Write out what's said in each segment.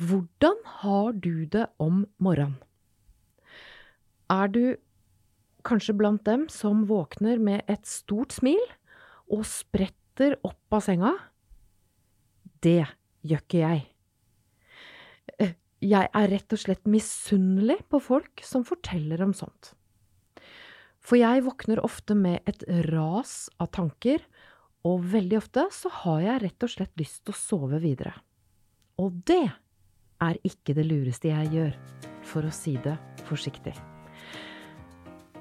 Hvordan har du det om morgenen? Er du kanskje blant dem som våkner med et stort smil og spretter opp av senga? Det gjør ikke jeg. Eh, Jeg er rett og slett misunnelig på folk som forteller om sånt. For jeg våkner ofte med et ras av tanker, og veldig ofte så har jeg rett og slett lyst til å sove videre. Og det er ikke det lureste jeg gjør, for å si det forsiktig.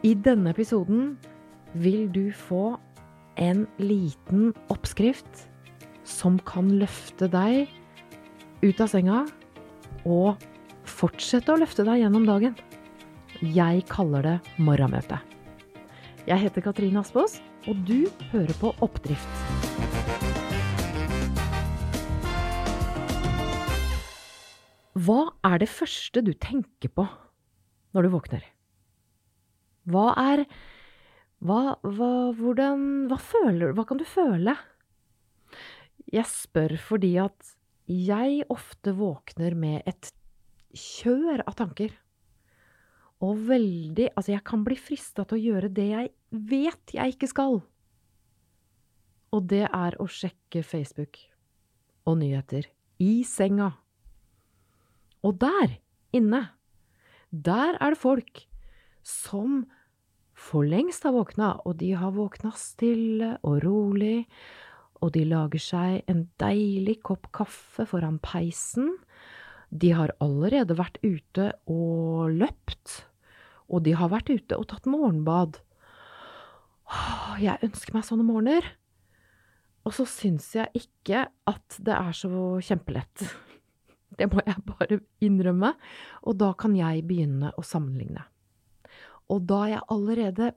I denne episoden vil du få en liten oppskrift som kan løfte deg ut av senga og fortsette å løfte deg gjennom dagen. Jeg kaller det morgenmøte. Jeg heter Katrine Aspås, og du hører på Oppdrift. Hva er det første du tenker på når du våkner? Hva er Hva, hva Hvordan Hva føler Hva kan du føle? Jeg spør fordi at jeg ofte våkner med et kjør av tanker. Og veldig Altså, jeg kan bli frista til å gjøre det jeg vet jeg ikke skal. Og det er å sjekke Facebook og nyheter i senga. Og der inne, der er det folk som for lengst har våkna, og de har våkna stille og rolig, og de lager seg en deilig kopp kaffe foran peisen. De har allerede vært ute og løpt, og de har vært ute og tatt morgenbad. Jeg ønsker meg sånne morgener. Og så syns jeg ikke at det er så kjempelett. Det må jeg bare innrømme. Og da kan jeg begynne å sammenligne. Og da er jeg allerede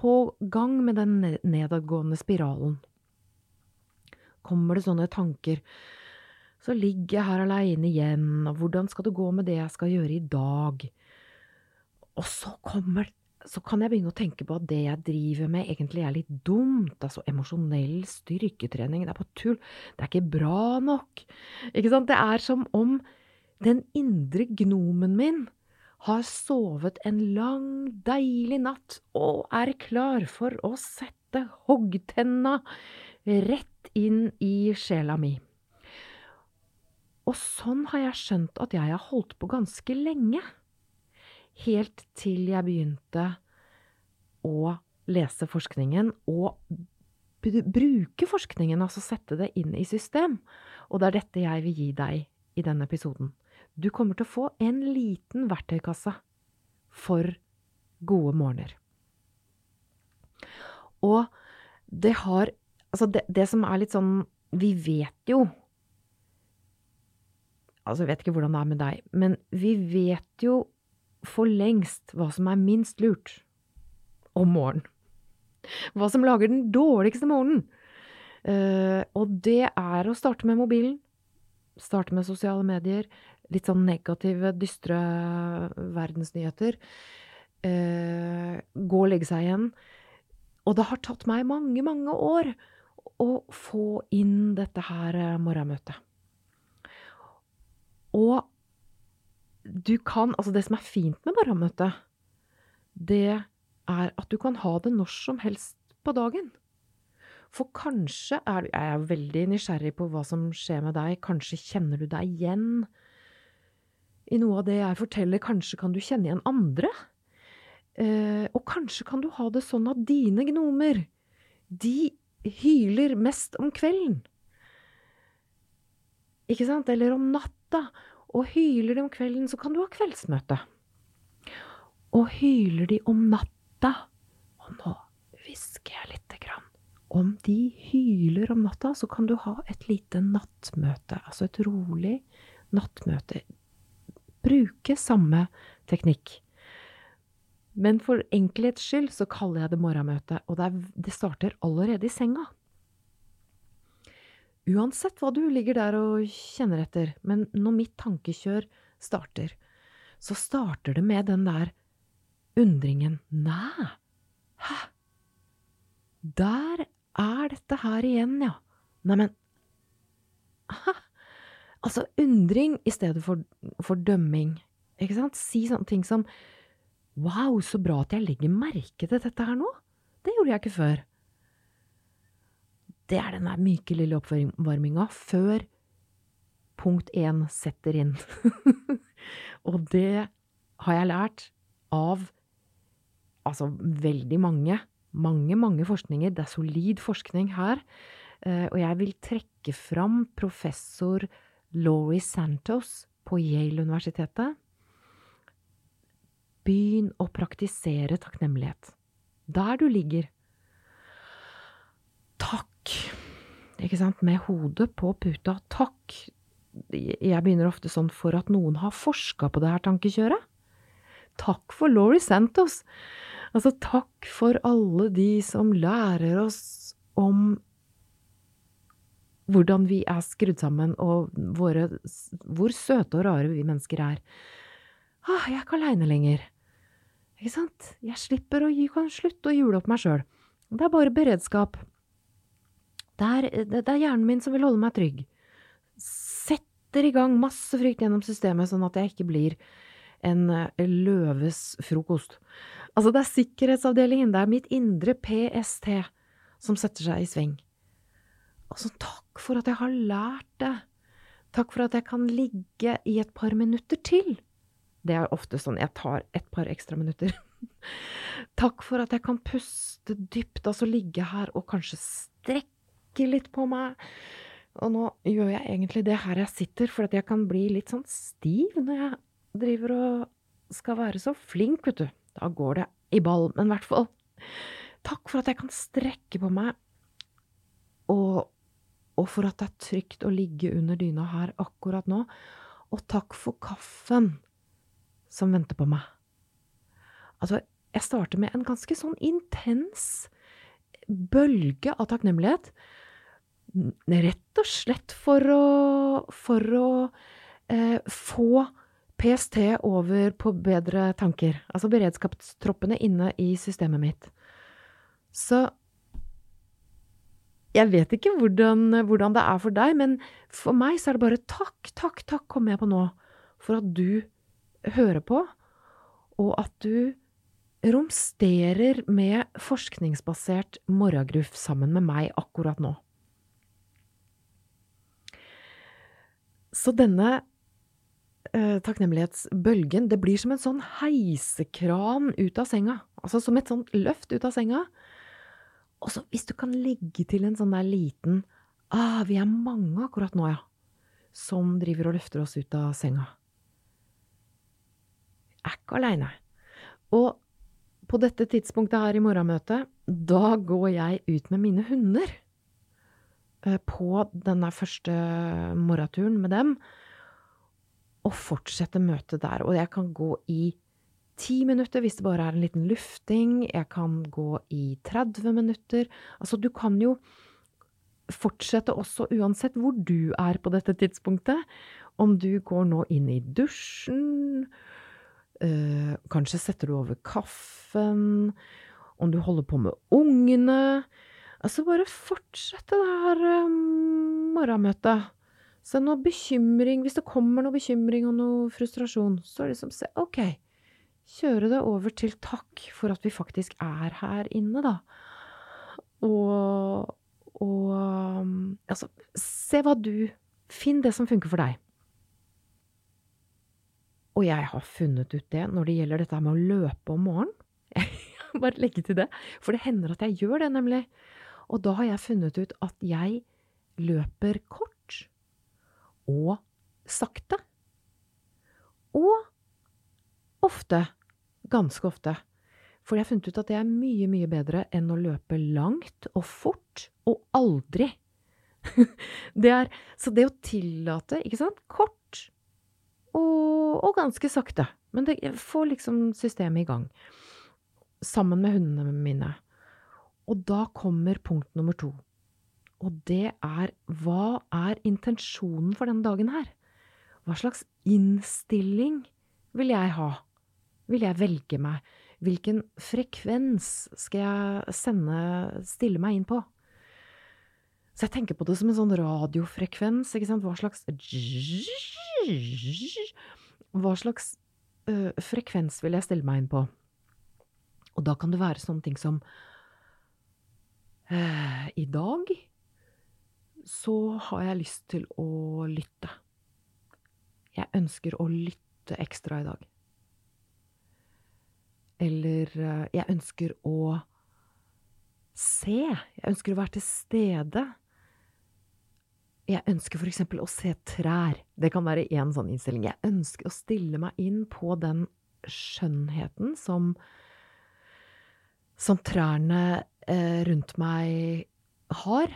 på gang med den nedadgående spiralen. Kommer det sånne tanker, så ligger jeg her aleine igjen, og hvordan skal det gå med det jeg skal gjøre i dag? Og så kommer så kan jeg begynne å tenke på at det jeg driver med, egentlig er litt dumt. Altså emosjonell styrketrening, det er på tull. Det er ikke bra nok. Ikke sant? Det er som om den indre gnomen min har sovet en lang, deilig natt og er klar for å sette hoggtenna rett inn i sjela mi. Og sånn har jeg skjønt at jeg har holdt på ganske lenge helt til jeg begynte å lese forskningen og bruke forskningen, altså sette det inn i system. Og det er dette jeg vil gi deg i denne episoden. Du kommer til å få en liten verktøykasse for gode morgener. Og det har Altså, det, det som er litt sånn Vi vet jo Altså, jeg vet ikke hvordan det er med deg, men vi vet jo for lengst hva som er minst lurt om morgenen. Hva som lager den dårligste morgenen. Uh, og det er å starte med mobilen. Starte med sosiale medier. Litt sånn negative, dystre verdensnyheter. Uh, gå og legge seg igjen. Og det har tatt meg mange, mange år å få inn dette her morgenmøtet. Og du kan Altså, det som er fint med morgenmøtet, det er at du kan ha det når som helst på dagen. For kanskje er Jeg er veldig nysgjerrig på hva som skjer med deg. Kanskje kjenner du deg igjen i noe av det jeg forteller. Kanskje kan du kjenne igjen andre. Eh, og kanskje kan du ha det sånn at dine gnomer, de hyler mest om kvelden. Ikke sant? Eller om natta. Og hyler de om kvelden, så kan du ha kveldsmøte. Og hyler de om natta, og nå hvisker jeg lite grann, om de hyler om natta, så kan du ha et lite nattmøte, altså et rolig nattmøte. Bruke samme teknikk. Men for enkelhets skyld så kaller jeg det morgenmøte, og det, er, det starter allerede i senga. Uansett hva du ligger der og kjenner etter, men når mitt tankekjør starter, så starter det med den der undringen Næ, hæ, der er dette her igjen, ja. Neimen, hæ, Altså undring i stedet for, for dømming. Ikke sant? Si sånne ting som Wow, så bra at jeg legger merke til dette her nå. Det gjorde jeg ikke før. Det er den der myke lille oppvarminga før punkt én setter inn. og det har jeg lært av altså veldig mange, mange, mange forskninger. Det er solid forskning her. Eh, og jeg vil trekke fram professor Laurie Santos på Yale-universitetet. Begynn å praktisere takknemlighet. Der du ligger. Takk. Ikke sant? Med hodet på puta. Takk. Jeg begynner ofte sånn for at noen har forska på det her tankekjøret. Takk for Laurie Santos. Altså, takk for alle de som lærer oss om hvordan vi er skrudd sammen, og våre, hvor søte og rare vi mennesker er. Ah, jeg er ikke aleine lenger. Ikke sant? Jeg slipper å gi, kan slutte å jule opp meg sjøl. Det er bare beredskap. Det er, det er hjernen min som vil holde meg trygg. Setter i gang masse frykt gjennom systemet, sånn at jeg ikke blir en eh, løves frokost. Altså, det er sikkerhetsavdelingen, det er mitt indre PST som setter seg i sving. Altså, takk for at jeg har lært det. Takk for at jeg kan ligge i et par minutter til. Det er ofte sånn jeg tar et par ekstra minutter. Takk for at jeg kan puste dypt, altså ligge her og kanskje strekke trekker litt på meg. Og nå gjør jeg egentlig det her jeg sitter, for at jeg kan bli litt sånn stiv når jeg driver og skal være så flink, vet du. Da går det i ball. Men i hvert fall, takk for at jeg kan strekke på meg, og, og for at det er trygt å ligge under dyna her akkurat nå. Og takk for kaffen som venter på meg. Altså, jeg starter med en ganske sånn intens bølge av takknemlighet. Rett og slett for å, for å eh, få PST over på bedre tanker. Altså beredskapstroppene inne i systemet mitt. Så jeg vet ikke hvordan, hvordan, det er for deg, men for meg så er det bare takk, takk, takk kommer jeg på nå for at du hører på, og at du romsterer med forskningsbasert morgengruff sammen med meg akkurat nå. Så denne eh, takknemlighetsbølgen, det blir som en sånn heisekran ut av senga. Altså som et sånt løft ut av senga. Og så hvis du kan legge til en sånn der liten Ah, vi er mange akkurat nå, ja. Som driver og løfter oss ut av senga. Jeg er ikke aleine. Og på dette tidspunktet her i morgenmøtet, da går jeg ut med mine hunder. Eh, på denne første morgenturen med dem og fortsette møtet der. Og jeg kan gå i ti minutter hvis det bare er en liten lufting. Jeg kan gå i 30 minutter. Altså, du kan jo fortsette også uansett hvor du er på dette tidspunktet. Om du går nå inn i dusjen, øh, kanskje setter du over kaffen, om du holder på med ungene. Altså, bare fortsette det her um, morgenmøtet. Så noe bekymring, hvis det kommer noe bekymring og noe frustrasjon, så liksom se OK, kjøre det over til takk for at vi faktisk er her inne, da. Og, og um, altså, se hva du Finn det som funker for deg. Og jeg har funnet ut det når det gjelder dette med å løpe om morgenen. Bare legge til det. For det hender at jeg gjør det, nemlig. Og da har jeg funnet ut at jeg løper kort og sakte. Og ofte, ganske ofte. For jeg har funnet ut at det er mye, mye bedre enn å løpe langt og fort og aldri. det er, så det å tillate, ikke sant, kort og, og ganske sakte. Men det får liksom systemet i gang. Sammen med hundene mine. Og da kommer punkt nummer to. Og det er hva er intensjonen for denne dagen her? Hva slags innstilling vil jeg ha? Vil jeg velge meg? Hvilken frekvens skal jeg sende, stille meg inn på? Så jeg tenker på det som en sånn radiofrekvens, ikke sant. Hva slags Hva slags øh, frekvens vil jeg stille meg inn på? Og da kan det være sånne ting som I dag så har jeg lyst til å lytte. Jeg ønsker å lytte ekstra i dag. Eller øh, jeg ønsker å se. Jeg ønsker å være til stede. Jeg ønsker eksempel å se trær. Det kan være én sånn innstilling. Jeg ønsker å stille meg inn på den skjønnheten som som trærne eh, rundt meg har.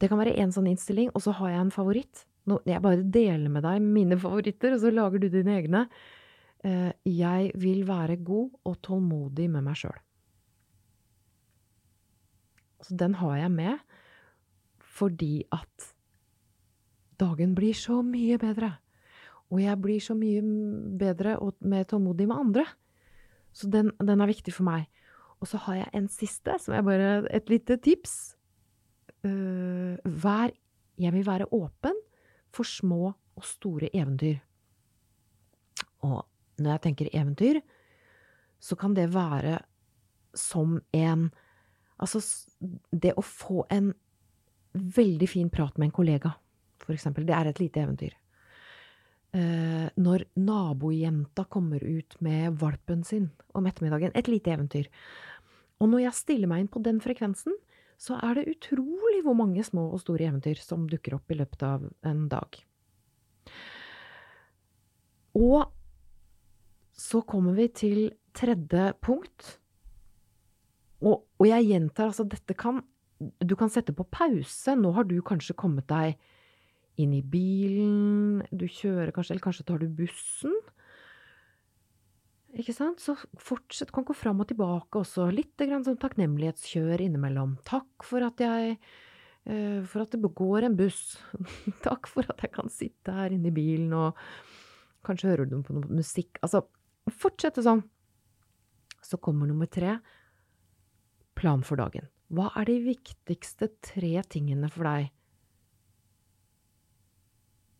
Det kan være én sånn innstilling, og så har jeg en favoritt. Nå, jeg bare deler med deg mine favoritter, og så lager du dine egne. Eh, jeg vil være god og tålmodig med meg sjøl. Så den har jeg med fordi at dagen blir så mye bedre. Og jeg blir så mye bedre og mer tålmodig med andre. Så den, den er viktig for meg. Og så har jeg en siste, som er bare et lite tips. Uh, vær Jeg vil være åpen for små og store eventyr. Og når jeg tenker eventyr, så kan det være som en Altså, det å få en veldig fin prat med en kollega, for eksempel, det er et lite eventyr. Uh, når nabojenta kommer ut med valpen sin om ettermiddagen, et lite eventyr. Og når jeg stiller meg inn på den frekvensen, så er det utrolig hvor mange små og store eventyr som dukker opp i løpet av en dag. Og så kommer vi til tredje punkt. Og, og jeg gjentar, altså, dette kan Du kan sette på pause. Nå har du kanskje kommet deg inn i bilen, du kjører kanskje, eller kanskje tar du bussen. Ikke sant? Så fortsett, kan gå fram og tilbake også. Litt grann sånn takknemlighetskjør innimellom. Takk for at jeg uh, For at det går en buss. Takk for at jeg kan sitte her inne i bilen og kanskje hører du på noe musikk. Altså, fortsette sånn. Så kommer nummer tre. Plan for dagen. Hva er de viktigste tre tingene for deg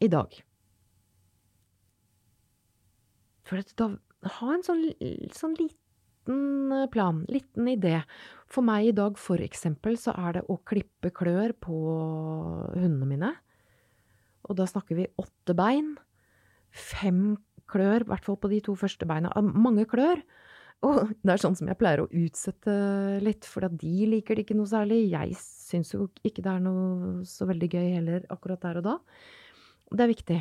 i dag? For da ha en sånn, sånn liten eh, plan, liten idé. For meg i dag, for eksempel, så er det å klippe klør på hundene mine. Og da snakker vi åtte bein. Fem klør, i hvert fall på de to første beina. Mange klør. Og det er sånn som jeg pleier å utsette litt, for de liker det ikke noe særlig. Jeg syns jo ikke det er noe så veldig gøy heller akkurat der og da. Det er viktig.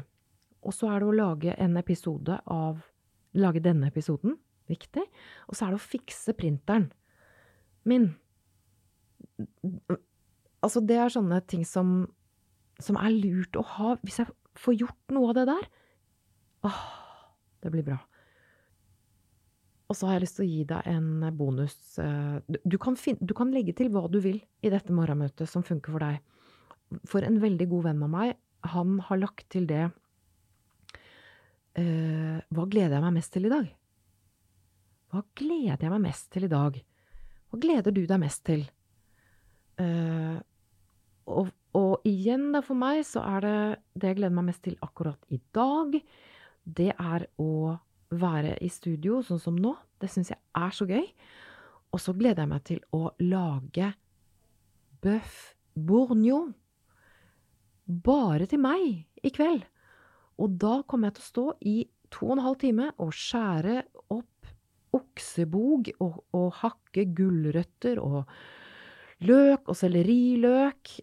Og så er det å lage en episode av lage denne episoden. Viktig. Og så er det å fikse printeren min. Altså, det er sånne ting som, som er lurt å ha hvis jeg får gjort noe av det der. Åh, det blir bra. Og så har jeg lyst til å gi deg en bonus. Eh, du kan, finne, du kan legge til hva du vil i dette morgenmøtet som funker for deg. For en veldig god venn av meg, han har lagt til det uh, hva gleder jeg meg mest til i dag? Hva gleder jeg meg mest til i dag? Hva gleder du deg mest til? Uh, og, og, igjen, da, for meg, så er det det jeg gleder meg mest til akkurat i dag, det er å være i studio sånn som nå. Det syns jeg er så gøy. Og så gleder jeg meg til å lage bøff bourgnon. Bare til meg i kveld. Og da kommer jeg til å stå i to og en halv time og skjære opp oksebog og, og hakke gulrøtter og løk og selleriløk.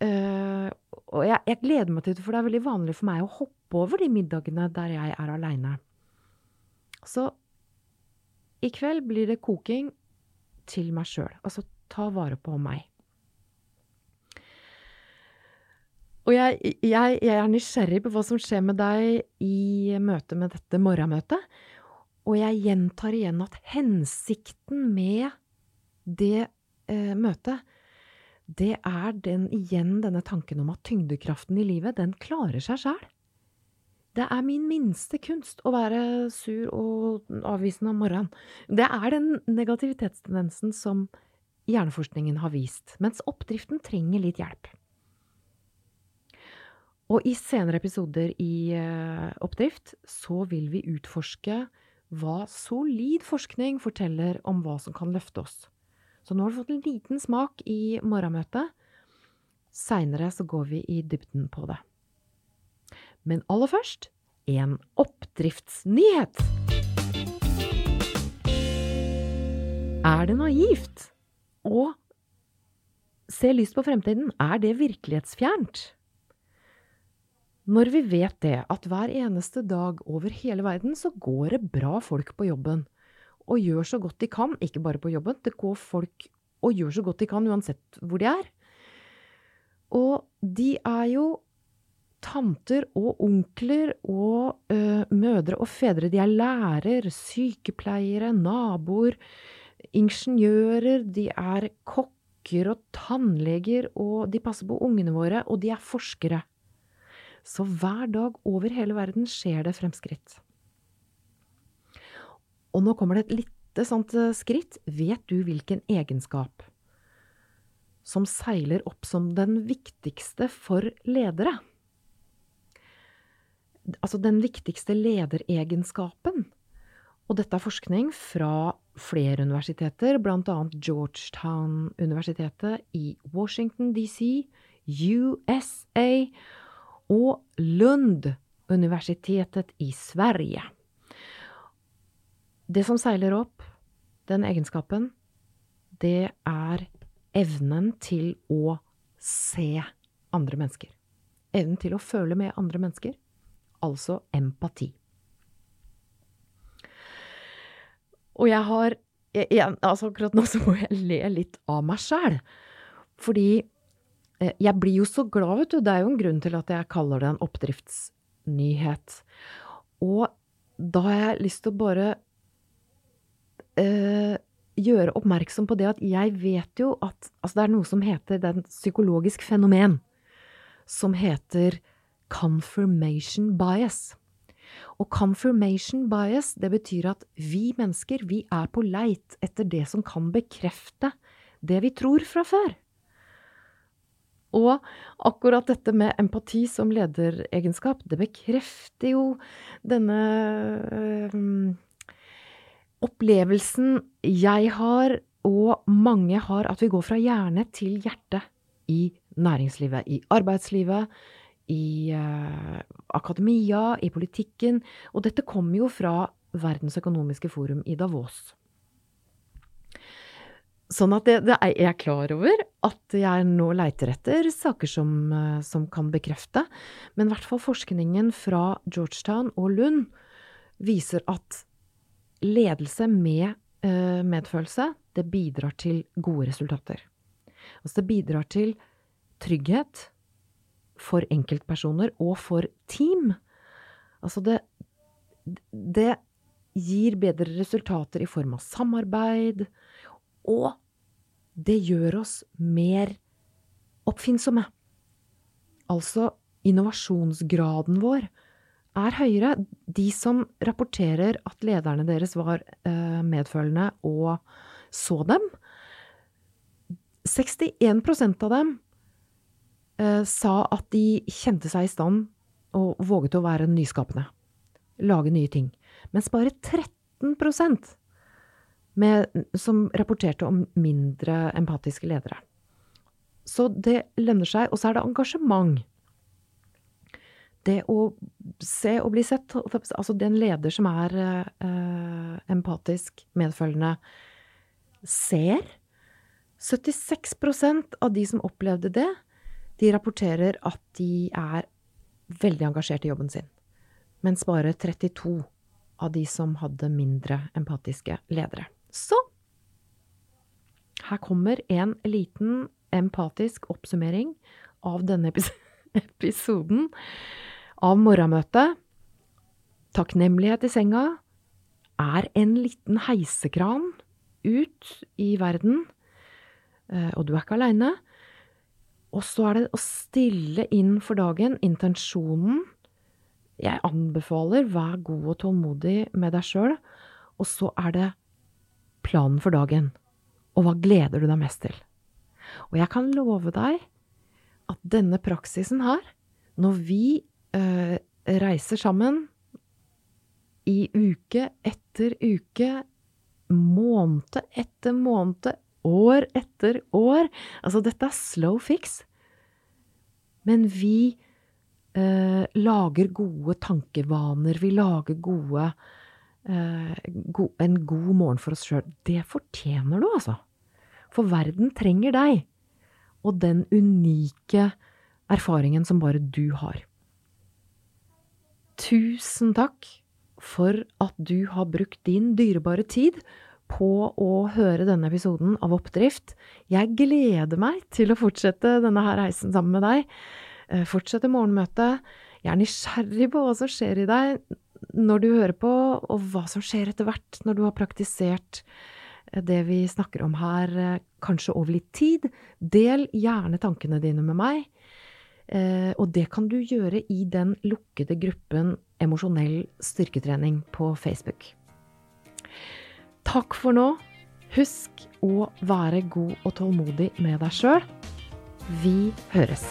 Uh, og jeg, jeg, gleder meg til det, for det er veldig vanlig for meg å hoppe over de middagene der jeg er aleine. Så i kveld blir det koking til meg sjøl. Altså ta vare på meg. Og jeg, jeg, jeg, er nysgjerrig på hva som skjer med deg i møte med dette morgenmøtet. Og jeg gjentar igjen at hensikten med det eh, møtet, det er den, igjen denne tanken om at tyngdekraften i livet, den klarer seg sjæl. Det er min minste kunst å være sur og avvisende om morgenen. Det er den negativitetstendensen som hjerneforskningen har vist, mens oppdriften trenger litt hjelp. Og i senere episoder i uh, Oppdrift så vil vi utforske hva solid forskning forteller om hva som kan løfte oss. Så nå har du fått en liten smak i morgenmøtet. Seinere så går vi i dybden på det. Men aller først en oppdriftsnyhet. Er det naivt å se lyst på fremtiden? Er det virkelighetsfjernt? Når vi vet det, at hver eneste dag over hele verden så går det bra folk på jobben, og gjør så godt de kan, ikke bare på jobben, det går folk og gjør så godt de kan uansett hvor de er. Og de er jo tanter og onkler og ø, mødre og fedre. De er lærer, sykepleiere, naboer, ingeniører, de er kokker og tannleger, og de passer på ungene våre, og de er forskere. Så hver dag over hele verden skjer det fremskritt. Og nå kommer det et lite sånt eh, skritt. Vet du hvilken egenskap som seiler opp som den viktigste for ledere? Altså den viktigste lederegenskapen. Og dette er forskning fra flere universiteter, bl.a. Georgetown-universitetet i Washington DC, USA og Lund-universitetet i Sverige. Det som seiler opp, den egenskapen, det er evnen til å se andre mennesker. Evnen til å føle med andre mennesker, altså empati. Og jeg har jeg, altså Akkurat nå så må jeg le litt av meg sjæl. Fordi jeg blir jo så glad, vet du. Det er jo en grunn til at jeg kaller det en oppdriftsnyhet. Og da har jeg lyst til å bare uh, gjøre oppmerksom på det at jeg vet jo at Altså, det er noe som heter Det er et psykologisk fenomen som heter confirmation bias. Og confirmation bias, det betyr at vi mennesker, vi er på leit etter det som kan bekrefte det vi tror fra før. Og akkurat dette med empati som lederegenskap, det bekrefter jo denne øh, opplevelsen jeg har, og mange har, at vi går fra hjerne til hjerte i næringslivet, i arbeidslivet, i uh, akademia, i politikken. Og dette kommer jo fra Verdens økonomiske forum i Davos. Sånn at det, det er jeg klar over at jeg nå leiter etter saker som, eh, som kan bekrefte. Men i hvert fall forskningen fra Georgetown og Lund viser at ledelse med eh, medfølelse, det bidrar til gode resultater. Altså det bidrar til trygghet for enkeltpersoner og for team. Altså det, det gir bedre resultater i form av samarbeid, og det gjør oss mer oppfinnsomme. Altså, innovasjonsgraden vår er høyere. De som rapporterer at lederne deres var eh, medfølende og så dem 61% av dem eh, sa at de kjente seg i stand og våget å være nyskapende. Lage nye ting. Mens bare 13 med, som rapporterte om mindre empatiske ledere. Så det lønner seg. Og så er det engasjement. Det å se og bli sett Altså, det en leder som er eh, empatisk, medfølgende, ser 76% av de som opplevde det, de rapporterer at de er veldig engasjert i jobben sin. Mens bare 32 av de som hadde mindre empatiske ledere. Så her kommer en liten empatisk oppsummering av denne episoden av morgenmøtet. Takknemlighet i senga er en liten heisekran ut i verden, eh, og du er ikke aleine. Og så er det å stille inn for dagen intensjonen. Jeg anbefaler vær god og tålmodig med deg sjøl. Og så er det planen for dagen, og hva gleder du deg mest til? Og jeg kan love deg at denne praksisen her, Når vi øh, reiser sammen i uke etter uke, måned etter måned, år etter år Altså, dette er slow fix. Men vi øh, lager gode tankevaner. Vi lager gode go En god morgen for oss sjøl. Det fortjener du, altså. For verden trenger deg. Og den unike erfaringen som bare du har. Tusen takk for at du har brukt din dyrebare tid på å høre denne episoden av Oppdrift. Jeg gleder meg til å fortsette denne her reisen sammen med deg. Eh, fortsette morgenmøtet. Jeg er nysgjerrig på hva som skjer i deg når du hører på, og hva som skjer etter hvert når du har praktisert eh, det vi snakker om her, eh, kanskje over litt tid. Del gjerne tankene dine med meg. Og det kan du gjøre i den lukkede gruppen Emosjonell styrketrening på Facebook. Takk for nå. Husk å være god og tålmodig med deg sjøl. Vi høres.